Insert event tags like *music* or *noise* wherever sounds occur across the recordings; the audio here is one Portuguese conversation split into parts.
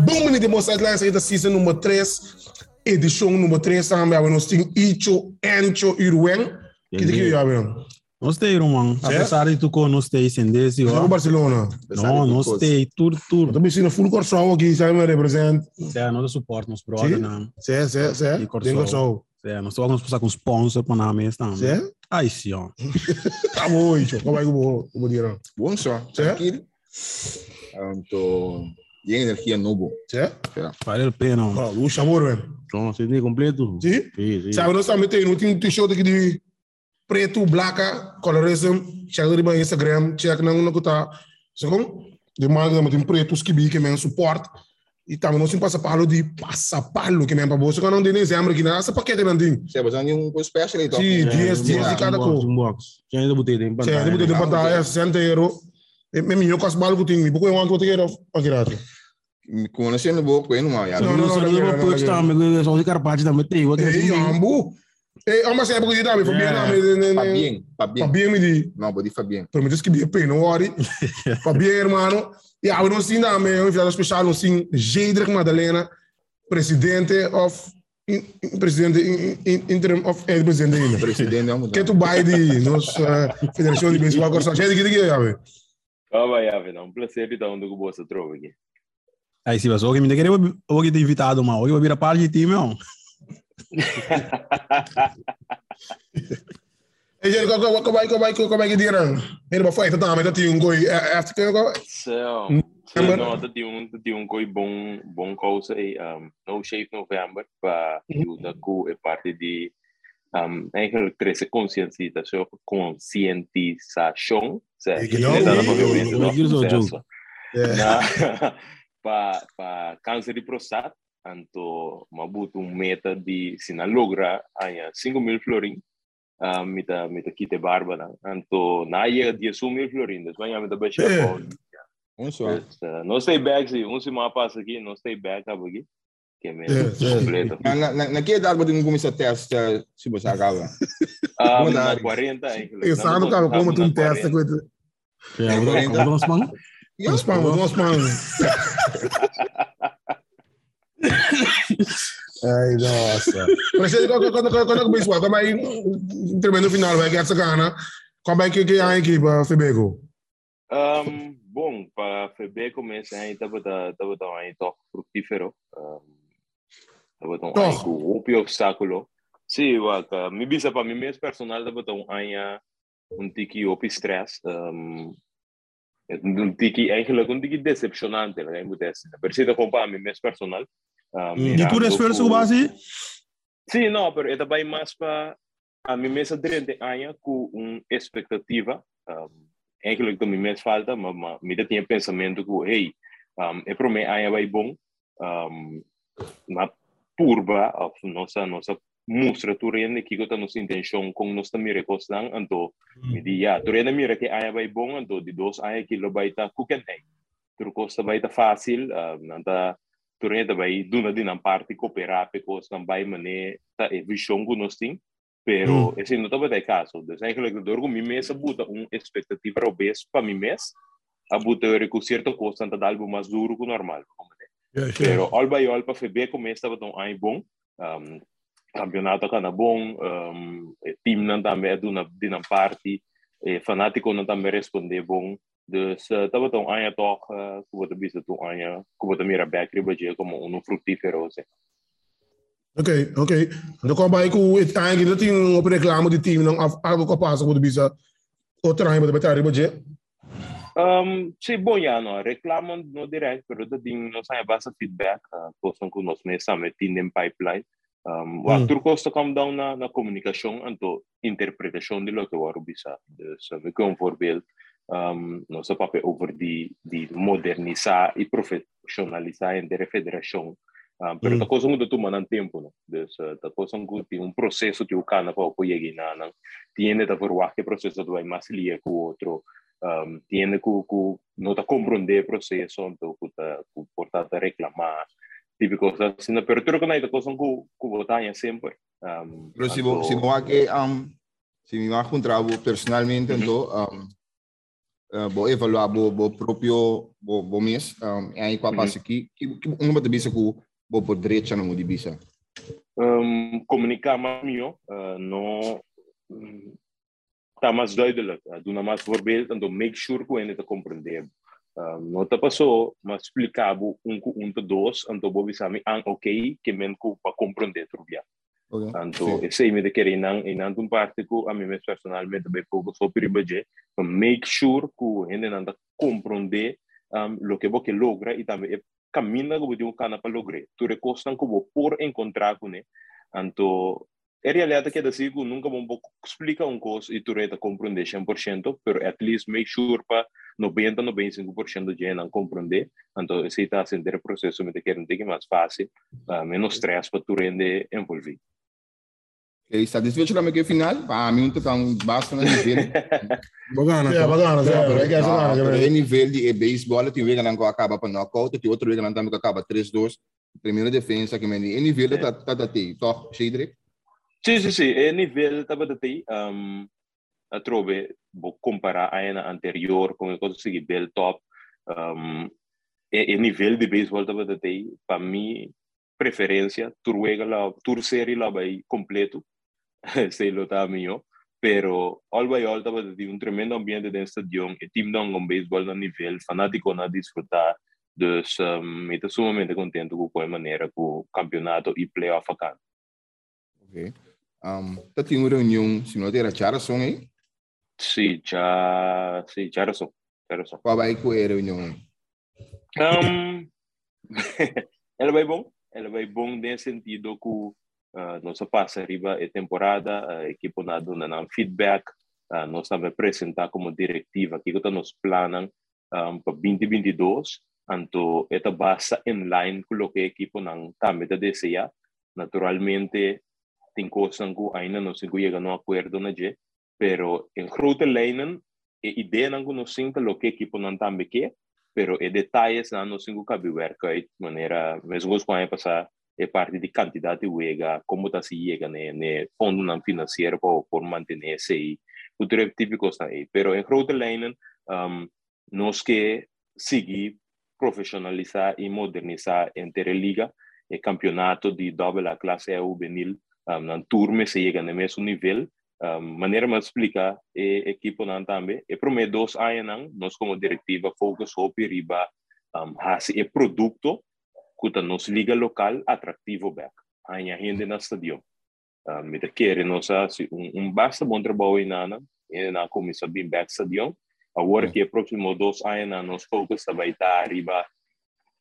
Bom, menino, de sidelines aí da season número 3, edição número 3, também nós temos Icho, Encho. Que de que eu abro? Nós temos, irmão. Apesar de tu com nós temos sem desse, Jogo ó. Barcelona. Não, temos tudo, Eu tudo. tô me sentindo full corção aqui, sabe, me representa. É, nós suporte, nos brother, Sim. não. Cê. E corção. Tem corção. É, nós vamos passar com sponsor para na mesa também. Cê? Aí sim, ó. *laughs* Tá bom, Icho. Como é que eu vou, eu vou dizer? Bom só, Cê? tranquilo. Um, E energia novo. Cê? Vale a pena. Ó, o chamou, velho. Então, você tem completo? Sim? Sim, sim. Sabe, nós também temos um t-shirt aqui de preto, blaca, colorism, check no Instagram, check não no que tá. Segundo, de marca também tem preto, os que que suporte. E também nós temos passapalo de passapalo, que men para bolsa, quando não tem dezembro aqui, nessa paquete não tem. Você vai fazer um coisa special então. Sim, É, 10, um 10 box, de cada cor. Um box. Já ainda botei Sim, pantalla. eu botei de né? pantalla, 60 euros. Mesmo eu com as balas que eu tenho, porque eu ando com o dinheiro aqui dentro. Conhecendo boa coisa, não é? Não, não, Não, não, não, não, não, não, não. também, só de carpaccio também tem. outro Ei, assim, ambu. Ei, ama sempre que dá, me foi bem, não, me... Fabien, Fabien. Fabien me diz. Não, pode Fabien. Prometo que bem pena, não worry. Fabien, hermano. E a não sim da me, um enviado especial, não sim, Jedrick Madalena, presidente of presidente in, in, interim of é presidente ainda. Presidente, Que tu vai de nossa Federação de Beisebol Corção. Gente, que que é, sabe? Ah, vai, Ave, não. Um prazer estar onde o Bossa trova aqui. Aí se você me querer, eu vou te invitado, mal. Eu vou virar parte de time, ó. E gente, como como como como como como que dirão? Ele vai foi então, mas tem um goi after que eu So, Mm. so November. no, dat yung dat yung koi bom bom causa ay um, No Shape November para ajuda com é parte de um, eigenlijk crescer conscientização conscientização certo? Que não, Né, dá ih, pra ver o eu isso, quis o não? jogo. Certo. É. Na pa pa câncer de próstata anto mabuto um meta de se na logra aí 5 mil florin uh, mita mita kite barba na anto na ia 10 mil florin das manhã mita baixa. Um só. Não sei back sim, um se passa aqui, não sei back aqui. Que é mesmo completo. Na, na, na, naquela idade, pode começar a testar se você acaba. *laughs* Ah, na dar. 40 ainda. Pensando cara como tu testa com isso. É, eu vou dar. Nós pamos, nós pamos. Ai, nossa. Mas você, quando, quando, quando, começou, como aí, termina no final, vai que essa gana, como é que que é a equipe, Febego? Um, bom, para FB começa aí, estava tão aí toque frutífero. Estava tão aí com o obstáculo. Sim, me bisa para mim mesmo personal estava tão aí um tiki op stress. Um, um tiki eigenlijk um tiki decepcionante, né? Muito assim. Percebe com para mim mesmo personal. Um, E E tu resfeiras o base? Sim, não, pero é também mais para a mim mesmo durante anos com uma expectativa. Um, que me mesmo falta, mas me tinha pensamento que, hey, um, é para mim anos vai bom, um, na purba, of nossa nossa mostratura ainda que eu nossa intenção com nossa mira costan, então me diz, ja, tu ainda mira que anos vai bom, então de dois anos que lo vai estar cooking, tu costa vai estar fácil, um, não tá tu ainda vai duna din ang parte cooperar because não vai mané ta e que nós tem pero esse não estava de caso. Então eigenlijk door com mim mesmo buta uma expectativa obes para mim mesmo a buta eu com certo custo anta algo mais duro que o normal como é. pero all by all para FB começa a tão aí bom um, campeonato kana bom um, e team não também duna din ang parte e fanático não também responder bom Dus uh, dat we dan aan je toch, uh, we de bisa toen aan je, we de meer back ribbe como um frutífero, assim. Ok, ok. Então, como é que o Itang ainda tem um reclamo de time, não algo que passa com o Bisa, outra ainda vai estar budget? Um, sim, bom, já, não, reclamam no direct, pero dat ding, não sai basta feedback, uh, kosong ko nos may samet in den pipeline. Um, Hmm. Waktu kosto come down na, na comunicação, anto interpretação de lo que waro bisa. Dus, uh, com um voorbeeld, um, nosso papel over de, de modernizar e profissionalizar em der federação. Um, pero Mm. ta cosa muda tuma ng tempo, no? Dus, uh, ta cosa ko ti un processo ti ukana pa o yegi na nang tiene ta verwacht que processo tu vai mais lia com outro. Um, tiene que ku no ta compreender processo, então ku ta ku portar ta reclamar. Típico coisa assim, pero tudo que na ita cosa ku ku botanha sempre. Um, Pero si anto- vos, si vos que, um, si me vas a encontrar vos personalmente, então, um, uh, bo evaluar bo bo proprio bo bo mês um, e aí qual passa aqui que que um bota bisa ku bo por direita não de bisa um, comunicar mais melhor, uh, não está mais duidelijk. Uh, doen mais voorbeeld en dan make sure que ele está compreendendo. Não está passou, mas explicava um com um dois, então vou avisar me ah, ok, que ku para compreender tudo bem. okay. Então, esse aí me de querer não, e não um parte que a mim personalmente bem pouco sobre o budget, para make sure que ele não está compreender um, o que você logra e também camina que você cana para lograr. Tu recostan que você por encontrar com ele. Então, é realidade que assim que nunca vamos explicar uma coisa e tu reta compreender 100%, pero at least make sure para 90 95% de gente não compreender. Então, esse está sendo o processo me quer que mais fácil, uh, menos stress para tu render envolvido. Okay, satisfecho lá *laughs* que final? Para mim, então, basta na nível. Bacana. Ja, bacana, é que é nível de beisebol, tem vez que acaba para knockout, tem outro que também acaba 3-2. Primeira defesa que me é nível tá tá tá tem, toch, Cedric? Sim, sim, sim. É nível estava daí, um, a trove, vou comparar a ano anterior com o que eu consegui bel top. Um, é, é nível de beisebol estava daí, para mim, preferência, turwega lá, tur série lá vai completo, sei lá tá minha, pero all by all estava daí um tremendo ambiente dentro do estádio, e time não um beisebol no nível, fanático na desfrutar. Dus um, eu estou sumamente contente com a maneira que o campeonato e playoff acaba. Ok. Um, uma reunião, se não ter a chara aí, Sim, já, sim, já razão, já razão. qual vai é a reunião? Um, ela vai bom, ela vai bom nesse sentido que uh, nossa passa arriba a temporada, a equipe na dona um feedback, uh, nós também apresentar como diretiva que que nos planam um, para 2022, então esta base em line com o que a equipe não também deseja, naturalmente coisas que ainda não se chega no acordo na G, pero em grote lijnen, a ideia não nos sinta o que a equipe não também quer, pero e detalhes não nos sinto cabe werken uit maneira mesmo quando é passar é parte de de wega como tá se chega né né fundo financeiro para por manter esse aí o típico está aí pero em grote lijnen um, que seguir profissionalizar e modernizar entre liga e campeonato de double a classe juvenil na turma se chega no mesmo nível um, maneira mais explicar e equipo não também e para mim dois anos nós como diretiva focus sobre riba um, hasi e produto que nos liga local atrativo back ainda gente na estadio. Um, me quer nós um, um basta bom trabalho na e na comissão bem back estadio agora que é próximo dois anos nós focus vai estar riba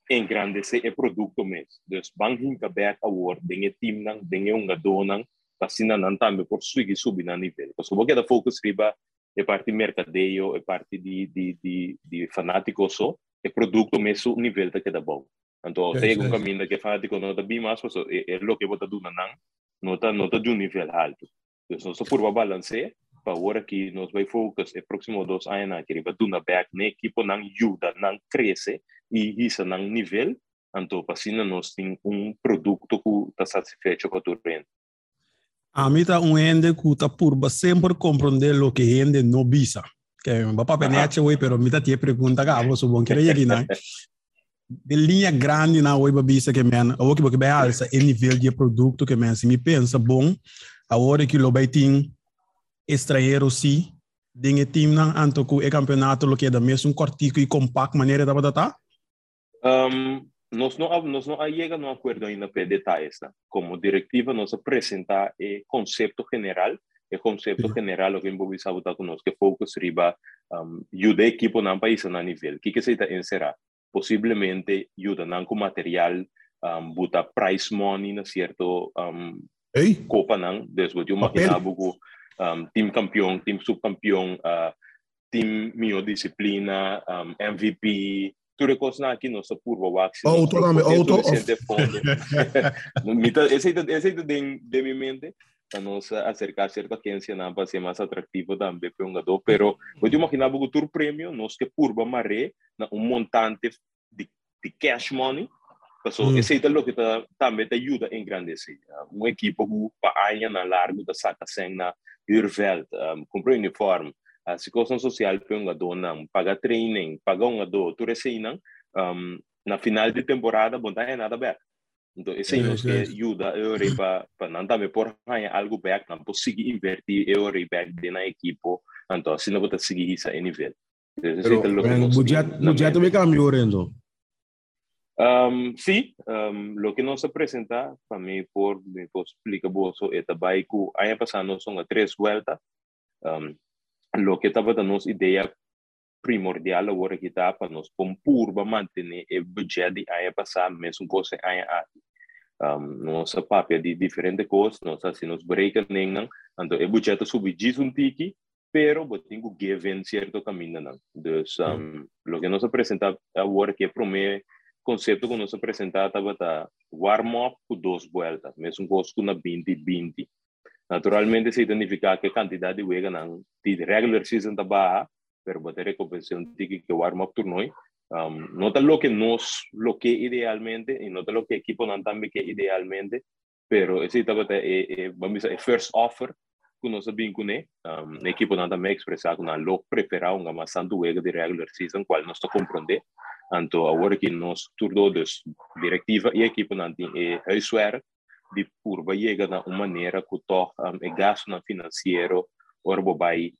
engrandecer o produto mesmo. Dus bang hinka back award, dinge team nang, dinge unga donang, pasina nan tambe por suigi subi na nível. Porque vou da focus riba é parte mercadeio, é parte de de de de fanático só, é produto mesmo nível da que dá bom. Então, Yes, tem um caminho que fanático não tá bem mais, é, é lo que bota do nan, não tá não tá de um nível alto. Dus nós por balance para agora que nós vai focus é próximo dois anos que riba do na back, né, equipo nang ajuda, nang cresce e isso nang nível, então pasina nós tem um produto que está satisfeito com o rende. A mí está un ende que está por sempre comprender lo que ende no visa. Que va para peneche hoy, pero mita tie pregunta que hablo su bon que regi na. De linha grande na hoje visa que men, o que porque vai alça e nível de produto que men se me pensa bom, a hora que lo vai tin estrangeiro si, dinge team na anto ku e campeonato lo que da mesmo cortico e compact maneira da batata. Um, nós não nós não chega no acordo ainda para detalhes, né? Como diretiva nós apresentar o conceito general, o conceito Sim. general o que envolve saber conosco que focus riba um, ajuda a equipe na país na nível, que que se está encerrar, possivelmente ajuda não com material, um, buta price money na certo um, Ei, Copa não, desde eu imaginava um, time campeão, time subcampeão, uh, time minha disciplina, um, MVP, tudo coisa na aqui nossa curva wax. Auto também, auto. Esse é esse é de de minha mente para nós acercar certa quência não para ser mais atrativo também para um jogador, pero eu imaginava que o tour prêmio nós que curva maré na um montante de, de cash money So, Mm. esse é o que tá, também te ajuda a engrandecer. Uh, uma equipe que para año na largo da saca sem na Urveld, um, compra uniforme, a situação social para um não paga training paga um isso não? Um, na final de temporada bom tá nada back então esse é que ajuda eu para para não também por ganhar algo back não conseguir invertir eu back de na equipo. Então assim não vou seguir isso a nível Pero, o budget, budget também cambiou, Renzo. Um, sí, um, lo que nos presenta para mí por me explica vos esta baiku. Año pasado son a tres vueltas. Um, lo que estaba dando idea primordial ahora que está para nos pompur para mantener el budget de año pasado mesmo coisa año aqui um, nossa papel de diferentes coisas nós assim nos break nem então o budget subir um tiki pero tenho que give certo caminho não então um, lo que nos apresenta agora que promete conceito que nos apresentava estava warm-up com duas voltas, mesmo gosto na 20-20. Naturalmente, se identificar que a quantidade de wega não de regular season está baixa, pero bater recompensação de que warm-up tornou. Um, nota lo que nos, lo que idealmente, e nota lo que equipo não também que idealmente, pero esse estava é, é, vamos dizer, first offer que nós sabemos que né, um, a equipo não também expressar que não lo preparar uma maçã do wega de regular season, qual nós está compreender. Anto agora que nós turno dus directiva e equipe nanti e huiswerk die purba chega na uma maneira que toch um, e gasto na financeiro orbo vai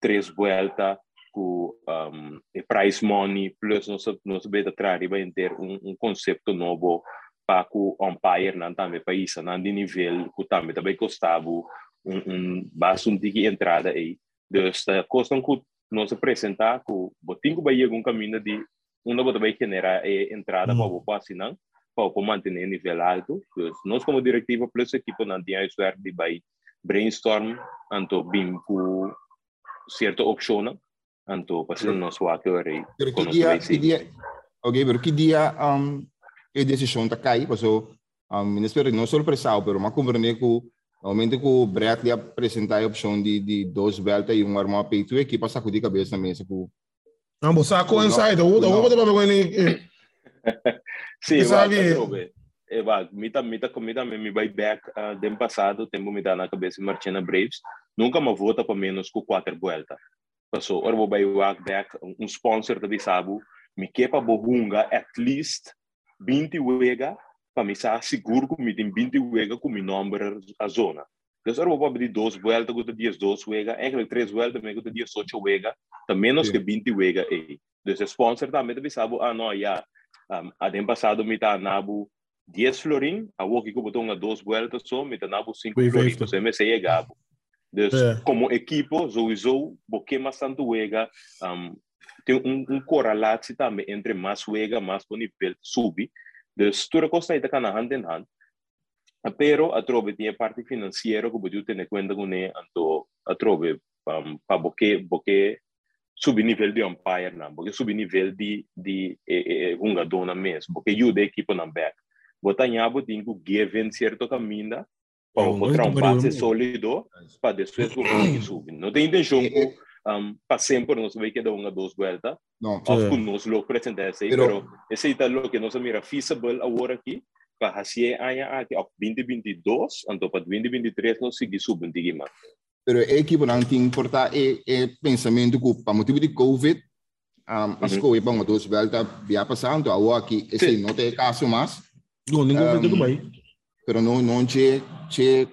três vuelta com um, e price money plus nós nós beta trari vai ter um, um conceito novo para o umpire não também para isso não de nível que também também custava um um bastante entrada aí. Dus uh, custam que nós apresentar botinho vai chegar um caminho de uma bota vai generar é, entrada para o assinar para manter nível alto. Então, nós como diretiva plus equipo não tinha isso de vai brainstorm anto bim com certa opção anto para nós o que aí. Que dia que dia Ok, pero que dia um a decisão tá cai, passou um ministério não surpresado, pero mas compreender que no momento que o Brett apresentar a opção de de dois beltas e um arma peito, a equipa sacou de cabeça na mesa com Não, mas só coincide. O o o para ver Sim. É, vai, mita mita comida me vai back uh, do passado, tempo me dá na cabeça Martina Braves, nunca me vota para menos que quatro voltas. Passou, ora vou vai back um sponsor da Bisabu, me quepa bohunga at least 20 wega para me estar seguro que me tem 20 wega com meu número a zona. Dus er wordt die dos vuelta goed die dos wega, eigenlijk tres vuelta me goed die ocho wega, ta menos sí. que 20 wega e. Dus o sponsor também deve saber, ah não, já, um, a tempo passado me tá nabu 10 florin, a woki que botou uma dos vueltas só, me tá nabu 5 florin, então me sei gabo. Dus é. como equipo, sowieso, porque mais tanto wega, um, tem um, um correlato também entre mais wega, mais o nível subir. Dus toda coisa aí tá hand in hand. Pero a trove tinha parte financeira que podia ter conta com ele anto a trove um, para porque porque subir nível de umpire não porque subir nível de de e, e, um dona mesmo porque ajuda a equipe na back. Botar nhabo tem que give certo caminho para encontrar um base sólido para depois conseguir subir não tem intenção que um, para sempre nós vai quedar uma duas voltas não of nós lo apresentar esse pero esse é o que nós mira feasible agora aqui rahasia aya ati of 2022 anto para 2023 não segui subindo de gima. Pero é que não tem importar é é pensamento que para motivo de Covid um, as uhum. coisas para dois volta via passando agora aqui esse não tem caso mais. Não ninguém um, bem. Pero não não che che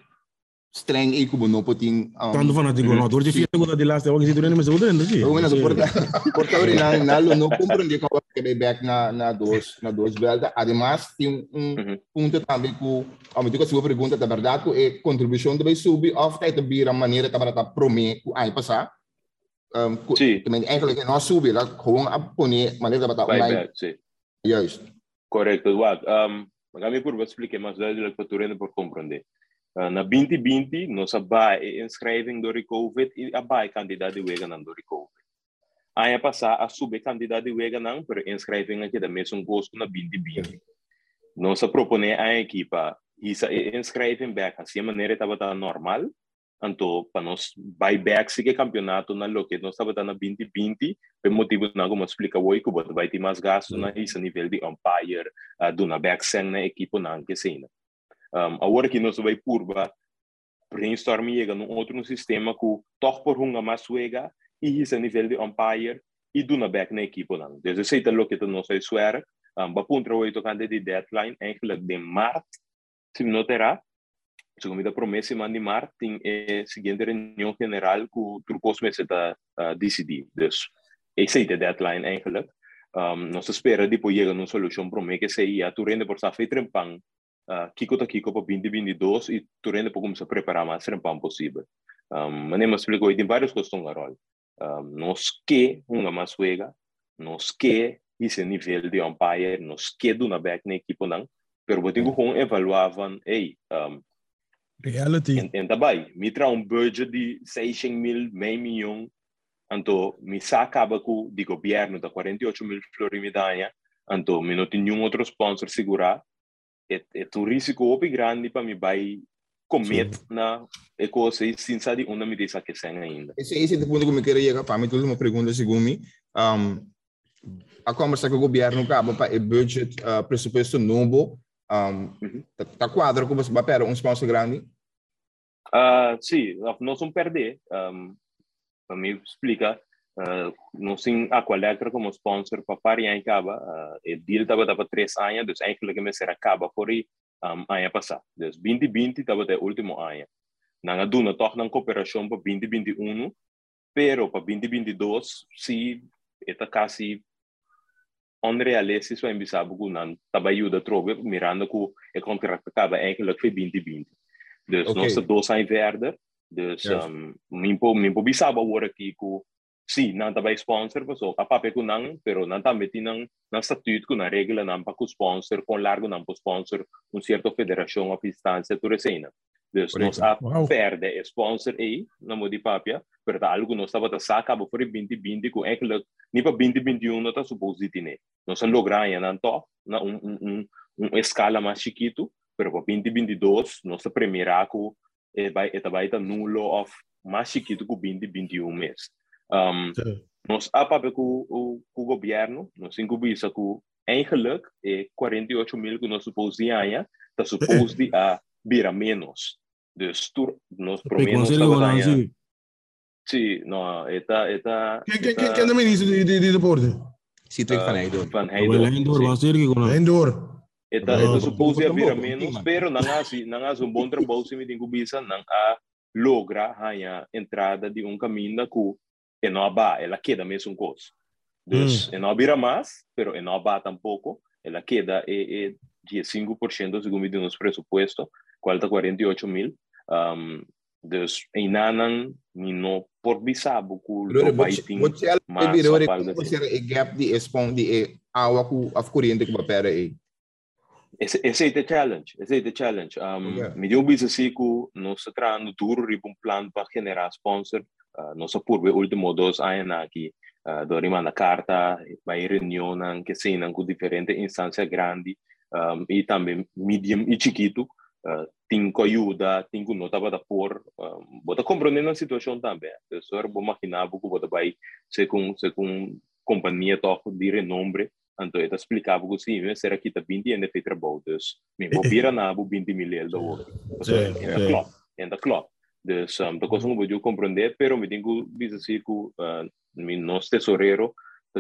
streng e como não potin um, tanto fanatico no dorje fiesta con di last tu non mi seguo dentro sì. Una porta *laughs* porta ora na na lo não compreende como que be back na na dos na dos belta además tem um ponto também que a me digo se pergunta da verdade que é contribuição deve subir of tijd de a maneira para tá prome o ano passado um, sim. também eigenlijk não subir lá gewoon a poner maneira para tá online. juist correto Eduardo um, magari por você explicar mais velho para tu por compreender na 2020, nós abai inscrevem do COVID e abai candidato wega não do COVID. Aí passar a subir candidato wega não, pero inscrevem aqui da mesmo gosto na 2020. Nós propõe a equipa isa inscrevem back assim a maneira estava tá normal. Então, para nós vai back se que campeonato na lo que nós estava na 2020, por motivo não como explica hoje que vai ter mais gasto na esse nível de umpire, uh, do na back na equipa não que sim. Um, agora que nós vai curva, brainstorming chega num outro sistema que toch por uma mais suega e esse nível de umpire e do na back na equipe não. Então, sei que lo que não sei suera, um, ba punto oito cande de deadline eigenlijk de maart, se não terá, segundo a promessa de maart, tem a seguinte reunião general que o turcos me está uh, decidir. Dus, esse é de deadline eigenlijk. Um, nós espera depois chegar numa solução para que seja tu rende por trempang uh, kiko ta kiko para 2022 e tu rende para começar a preparar mais trempang possível. Um, mas nem me explicou, tem várias questões agora. Um, nós que uma mais juega, nós que esse nível de umpire, nós que do na back na equipe não, pero botin ko kung evaluavam, ei, um, reality. En, en daarbij, mitra um budget de 600 mil, meio milhão, anto mi sa acaba com di governo da 48 mil florimidanha, anto mi não tem nenhum outro sponsor segurar, é, é um risco grande para mi vai comet na e coisa sem saber onde me diz que sem ainda. Esse esse é o ponto que eu queria chegar para mim, toda uma pergunta segundo mim. Um, a conversa com o governo acaba para o budget uh, pressuposto novo um, uhum. tá quadro como vai para um sponsor grande? Uh, sim, nós vamos perder. Um, para me explicar, uh, nós temos a Aqualetra como sponsor para Paris em Caba. Uh, o deal estava para três anos, então eigenlijk que será Caba por aí um, ano passado. Então 2020 estava o último ano. Nanga duna toch na cooperação para 2021, pero para 2022 sim, está quase onrealistisch vai embisar porque não estava ajuda trobe mirando que o contrato acaba eigenlijk foi 2020. Dus okay. nós dois anos verder, dus yes. um, mimpo mimpo bisaba agora aqui que não estava sponsor, so a papel que não, pero não está metendo na estatuto que na não para o sponsor com largo para sponsor um certo federação a instância tu recena. Dus nós a wow. perde sponsor aí, não de papel, pero algo nós estava a sacar para 2020 que eigenlijk ni para 2021 não está suposto de ter. Nós logramos não to, na um um um um escala mais chiquito, pero para 2022 nossa primeira que é vai vai estar nulo of mais chiquito que 2021 mês. Um, nós a papel com o o governo, nós incubisa que eigenlijk é 48 mil que nós suposto ganha, está a vira menos. Dus tur, nos promenos trabalhando. Sim, não, eta eta. Quem quem quem é o ministro de de, de deporte? Citric van Heidor. Van Heidor. Heidor, vai ser que com Heidor. Eta eta supose vira menos, pero não há se não há um bom trabalho se me tenho bisa não há logra a entrada de um caminho que é não aba, ela queda mesmo coisa. Dus, é não vira mais, pero é não aba tampouco, ela queda é, é 15% segundo o nosso pressuposto, qualta 48 mil. Um, dus einanan nino por bisabo ku lo biting mas você é gap de expon de awa ku af corrente que papera e esse esse é o challenge esse é o challenge um yeah. me deu bisa si ku no se trano duro ribum plan para generar sponsor uh, no se por último dos anos aqui uh, do rimanda carta vai reunião que se nan ku diferente instância grande um, e também medium e chiquito uh, tinko ajuda, tinko nota para por, um, bota compreendendo a situação também. Então, eu vou imaginar que bota vai ser com ser com companhia toco de renombre, então eu explicava que sim, será que tá 20 ainda fez trabalho, então me vou virar na 20 mil da hora. Ainda claro, ainda claro. Dus um, da coisa não vou compreender, pero me tenho dizer assim que uh, nosso tesoureiro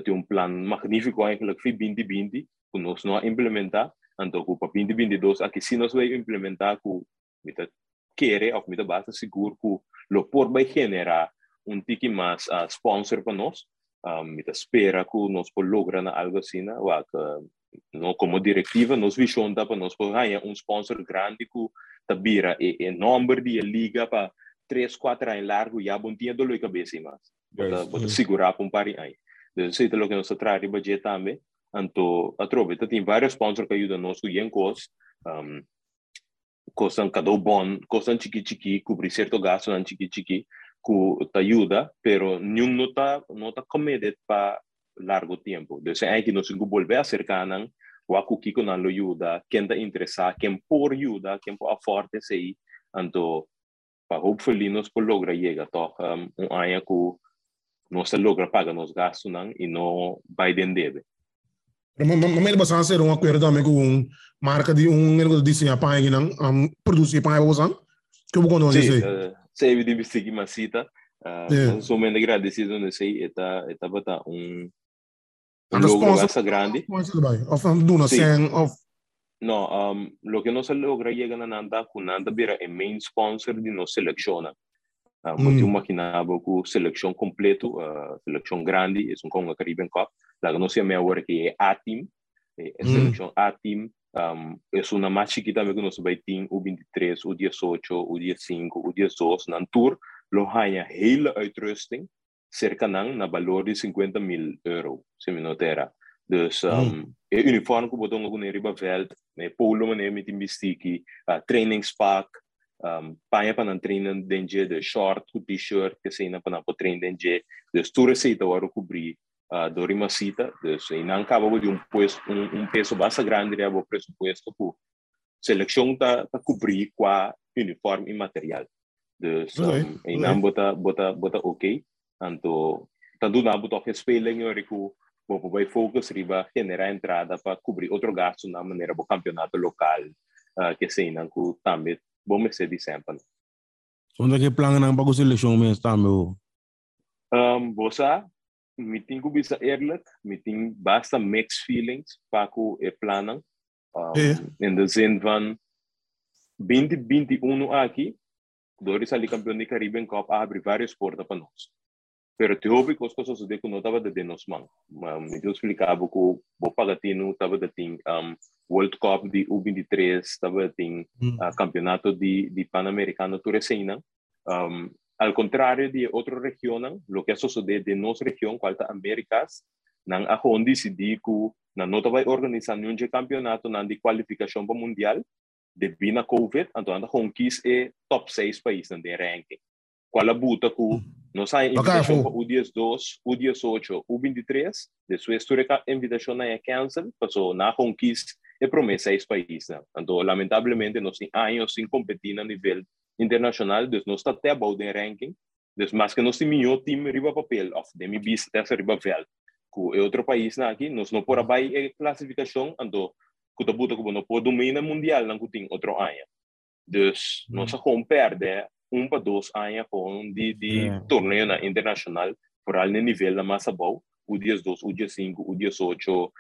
tem um plano magnífico eigenlijk foi 2020, que nós não implementar, então, para 2022, aqui se nós vamos implementar com mita querer ou mita basta seguro que lo por vai generar um tique mais uh, sponsor para nós, um, mita espera que nós por lograr algo que no, como diretiva, nós visão para nós por ganhar um sponsor grande que tabira e, e número de liga para 3, 4 anos largo, já bom dia do loi cabeça mais. Bota, bota segurar para um par de anos. Então, isso é o que nós traz de budget também. Anto, atrobe, tem vários sponsors que ajudam nós com o cos, um, costam cada bom, costam chiqui chiqui, cobrir certo gasto nan chiqui chiqui, que te ajuda, pero nenhum não está não tá committed para largo tempo. Então, é que nós volver a acercar o que que não ajuda, quem está interessado, quem por ajuda, quem por forte sei, anto, para hopefully nós por lograr chegar a um, um ano que nós logra pagar nos gastos nan, e não vai deve. Mamãe de bastante ser um acordo também com um marca de um negócio de desenhar para aí não um produzir aí você que eu vou contar você. Sim, sei de bicicleta masita. Uh, yeah. So me agradecido nesse aí, eta eta bata logro bastante grande. Of um donação of No, um, lo que no se logra llegar a nada, Kunanda vira el main sponsor de nos selecciona. Uh, mm. Muito maquinava com seleção completo, uh, seleção grande, é um Congo Caribbean Cup. La que no se ahora que é A-Team, é mm. seleção A-Team, um, é uma mais chiquita que nós vai ter o 23, o 18, o 15, o 18, na tour, lo hanya hele uitrusting, cerca ng na valor de 50 mil euro, se me notera. Dus um, mm. e uniform ko botong ko veld, ne polo man met imbistiki, uh, trainingspak, um, paia pa ng trainen denje, de short, ku t-shirt, kasi na pa na po train denje, dus tu receita waro cobrir uh, do rimasita, dus inang kaba de um, pues, um, um peso basta grande ria bo presupuesto ku seleção ta ta cobrir qua uniforme e material. Dus um, okay. inang bota bota bota okay, tanto tanto na botok speling yo riku Bom, vai focus riba generar entrada para cobrir outro gasto na maneira do campeonato local uh, que se não que também bom me ser de sempre. Onde é que plano não para seleção mesmo também? Um, bosa, me tenho bisa eerlijk, me tenho basta mixed feelings para que e plannen. Um, é. In de zin van 2021 aqui, Doris ali campeão de Caribbean Cup abre vários portas para nós. Pero teórico as coisas de que não estava de nos man. Me eu explicava que o Pagatino estava de tem um, World Cup de U23, estava tem mm. uh, campeonato de de Pan-Americano Turecena. Um, al contrário de outra região, o que sucede de nossa região, qual Américas, não a onde decidi que na nota vai organizar nenhum campeonato na de qualificação para mundial, devido a Covid, então a conquista é top 6 países no ranking. Qual a buta que nós a invitação para o dia 2, o dia 8, o 23, depois a invitação é cancel, passou na conquista e promessa seis países. Então, lamentavelmente, nós temos anos sem competir a nível internacional, então nós estamos até abaixo do ranking, então, mas que nós temos um time riba papel, of demi bis até riba vel. É outro país aqui, nós não por abaixo a classificação, então, que o buta que não pode dominar mundial, não tem outro ano. Então, nós vamos perder um para dois anos com de, de yeah. torneio internacional por alto nível da massa boa o dia 2, o dia 5, o dia 8, uh,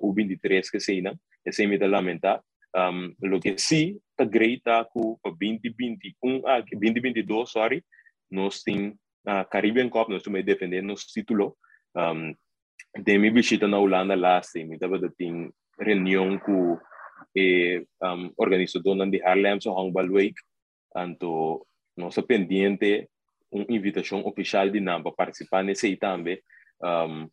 o 23 que sei, não? Esse é me da lamentar. Um, lo que sim, tá great tá com 2021, ah, 2022, sorry, nós tem a uh, Caribbean Cup, nós estamos defendendo nosso título. Um, de minha visita na Holanda lá, sim, me tava de tem reunião com e um, organizador de Harlem so Handball Week, tanto nossa pendiente uma invitação oficial de NAM para participar nesse aí também. Um,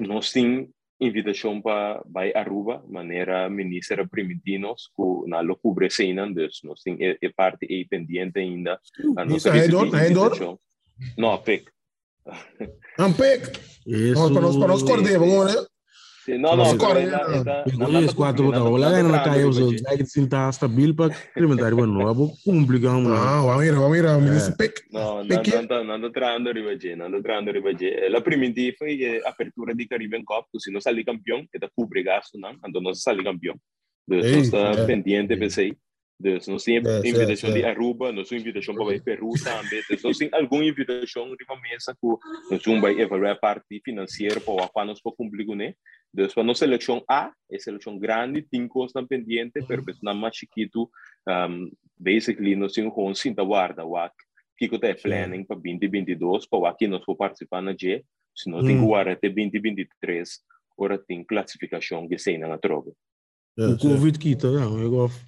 nós temos invitação para vai Aruba, maneira ministra primitinos que na lo cubre cena, então nós temos é, é parte aí pendiente ainda. A nossa invitação. Não, PEC. Um PEC? Isso. Para nós, para nós corder, vamos ver. No, no, Isso, quatro. Olha aí na caia, os aí sim está stabil para experimentar, bueno, não é complicado. Ah, vamos ir, vamos ir, ministro PEC. No, não não não trando ribaje, não não trando ribaje. La primitiva foi a apertura de Caribbean Cup, que se não sair campeão, que tá cubre gasto, não, então não sair campeão. Então está pendiente, pensei. Dus nós temos é, invitação de Aruba, nós temos invitação para Peru também. Dus nós temos alguma invitação de uma mesa que nós vamos avaliar a parte financeira para o qual nós podemos cumprir, né? Dus para nossa seleção A, é seleção grande, tem costa pendente, mas é mais chiquito, um, basically nós temos um cinta guarda, o que está planning para 2022, para o aqui nós vamos participar na G, se não tem que guardar até 2023, ora tem classificação que sai na troca. O Covid quita, não, eu gosto.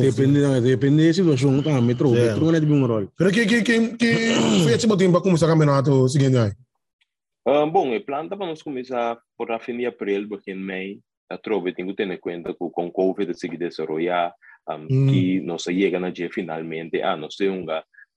Depende, depende da situação, tá? Metro, metro não é de bom rol. Pero que que que que foi esse motivo para começar o campeonato seguinte aí? Um, bom, o plano para nós começar por a fim de abril, porque em maio, a trove tenho que ter em conta que com Covid se desenvolver, um, mm. que nós chega na dia finalmente, ah, nós temos um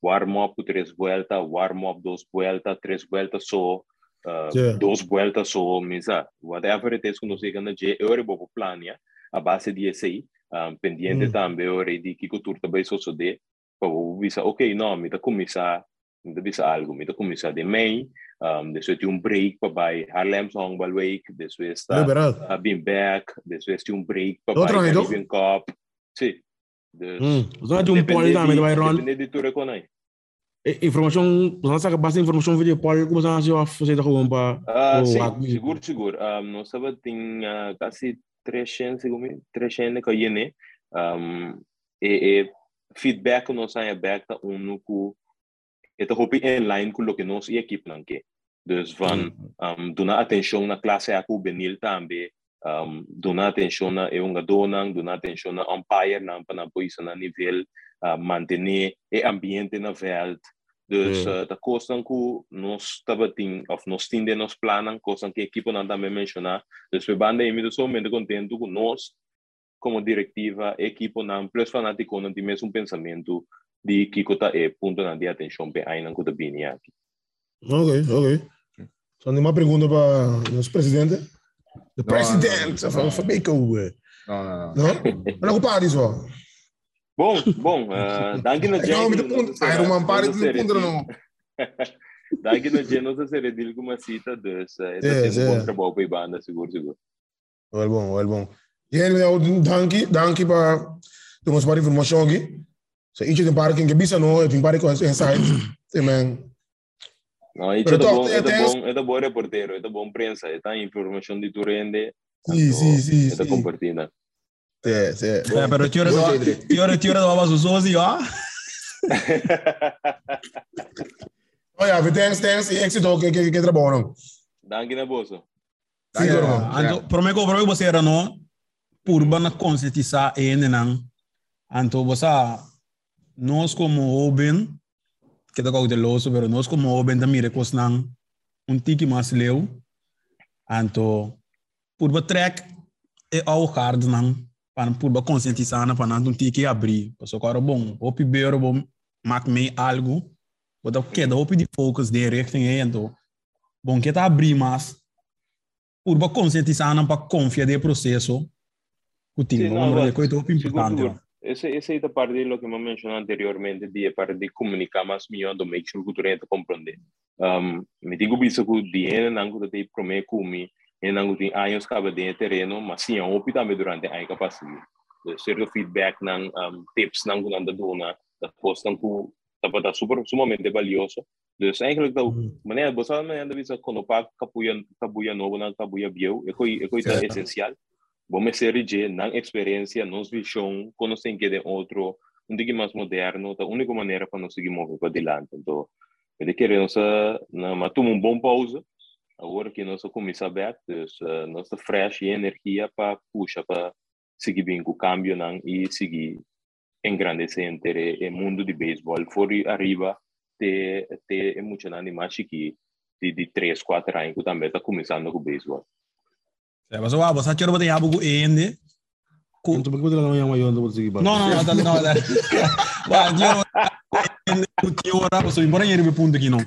warm-up três voltas, warm-up duas voltas, três voltas só, uh, yeah. duas voltas só, misa, whatever it is que nós chega na dia, eu vou planear a base de esse aí, um, pendiente mm. também ora di que cultura também só só de para visa ok não me tá começar me tá visa algo me tá começar de mei um, depois tem um break para vai Harlem Song Week depois está a been back depois tem um break para vai Caribbean Cup. Sim hum, usando um pole também vai run depende de tudo com aí informação, você sabe bastante informação vídeo pode começar a fazer da rua para sim, seguro, seguro. Um, nós estava tinha quase 300 ka yene um e e feedback no sa ya back ta unu ku eta hopi in line ku lo que nos equipe nan ke dus van um dona attention na classe a aku benil tambe um dona attention na é donan dona attention na umpire nan pa na poisa na nível uh, mantener e ambiente na veld Dus uh, da coisa que nós estava tem, of nós tinde nos planos, coisa que a equipe não também mencionar. Dus we banda e me somente contento com nós como diretiva, a equipe não plus fanático não tem mesmo pensamento de que kota é ponto na de atenção para aí não kota bem aqui. Ok, ok. Só uma pergunta para nosso presidente. O presidente, não, não, não. Não, não, não. Não? Não isso, Bom, bom, ದಾಗಿನ ದಾಗಿನ ಜೇನೋದ ಸರಿ ದಿಲ್ಗು é ದಸ contra bom pe banda seguro seguro. Well bom well bom yen me od danke danke para tu mos a information gi so ichi de parking ke bisa no e com essa con inside amen no ichi de bom é bom é bom reportero é bom prensa é tá informação de tu rende sim sim sim é tá compartilhando Sì, sì. Eh, però ti ora ti ora ti ora doveva su sosi, ja? Oh ja, vi thanks, thanks, éxito que que que trabalham. Danke na bolsa. Sim, yeah. Anto, prometo que você era no purba na conscientizar ene nang. Anto você nós como oben que da de loso, pero nós como oben da mire cos nang um tiki mais leu. Anto purba track e ao hard nang para por conscientizar na para não ter que abrir. Porque agora bom. O primeiro bom mak me algo. Bota que da de focus de richting aí então. Bom que tá abrir mas por conscientizar na para confiar no processo. O time vamos ver coisa importante esse esse é a parte de lo que me mencionou anteriormente de para de comunicar mais melhor do make sure que tu renta compreender um me digo isso que o dinheiro não que te promete comigo e não inangutin ayos kabadin terreno mas sim siya opi tami durante ay kapasigi the eh, certain feedback ng um, tips ng kunan da duna tapos ng ku tapata super sumamente valioso dus eigenlijk dat maneira bosa maneira da visa quando pa capuia cabuia novo na cabuia bio é coi é coi tá essencial vamos ser rige nan experiência nos vision conhecem que de outro um digo mais moderno da única maneira para nos seguir mover para adiante então ele querendo na mas toma um bom pause Agora que nós começa abertos, nós fresh energia para puxar para seguir bem com o câmbio não, e seguir engrandecendo o mundo de beisebol. Fora arriba, tem, é muito animais que de, de 3, 4 anos que também está começando com o beisebol. É, mas o Abba, sabe que eu vou não, algo ainda? Não, não, não, não, não. Mas eu vou ter que orar para subir, embora ele me punta aqui, não.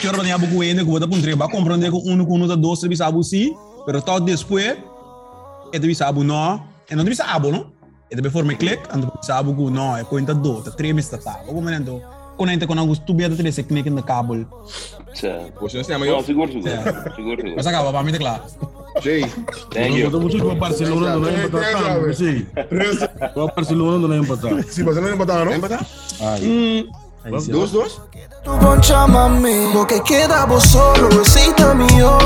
Quiero tenía poco gente que vota por para treba, comprende que único que uno dos se bisabu sí, pero todo después, este bisabu no, e non bisabu, ¿no? Este be forme clique, ando bisabu que no, e cuenta dos, Três meses meses tago, como me ando, con gente con Augusto Bia te se click in the cable. Sí. Pues no se llama yo. Seguro, seguro. Mas a acabar para mí te claro. Sí. Thank you. Mucho para Barcelona no le empataron. Sí. Para Barcelona no le empataron. o Barcelona no empataron, ¿no? Empataron. Ah. Mm. Dos, dos. Tu concha mami, lo que queda vos solo, recita mío.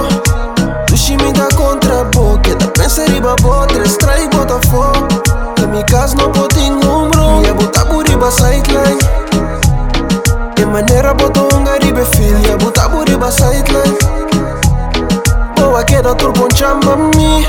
Tu shimita contra bo, que da pensare iba bo, tres trai bota fo. Que mi cas no poti numero, ya bota buriba sideline. Que manera bota unga ribe fil, ya bota buriba sideline. Boa queda tu concha mami.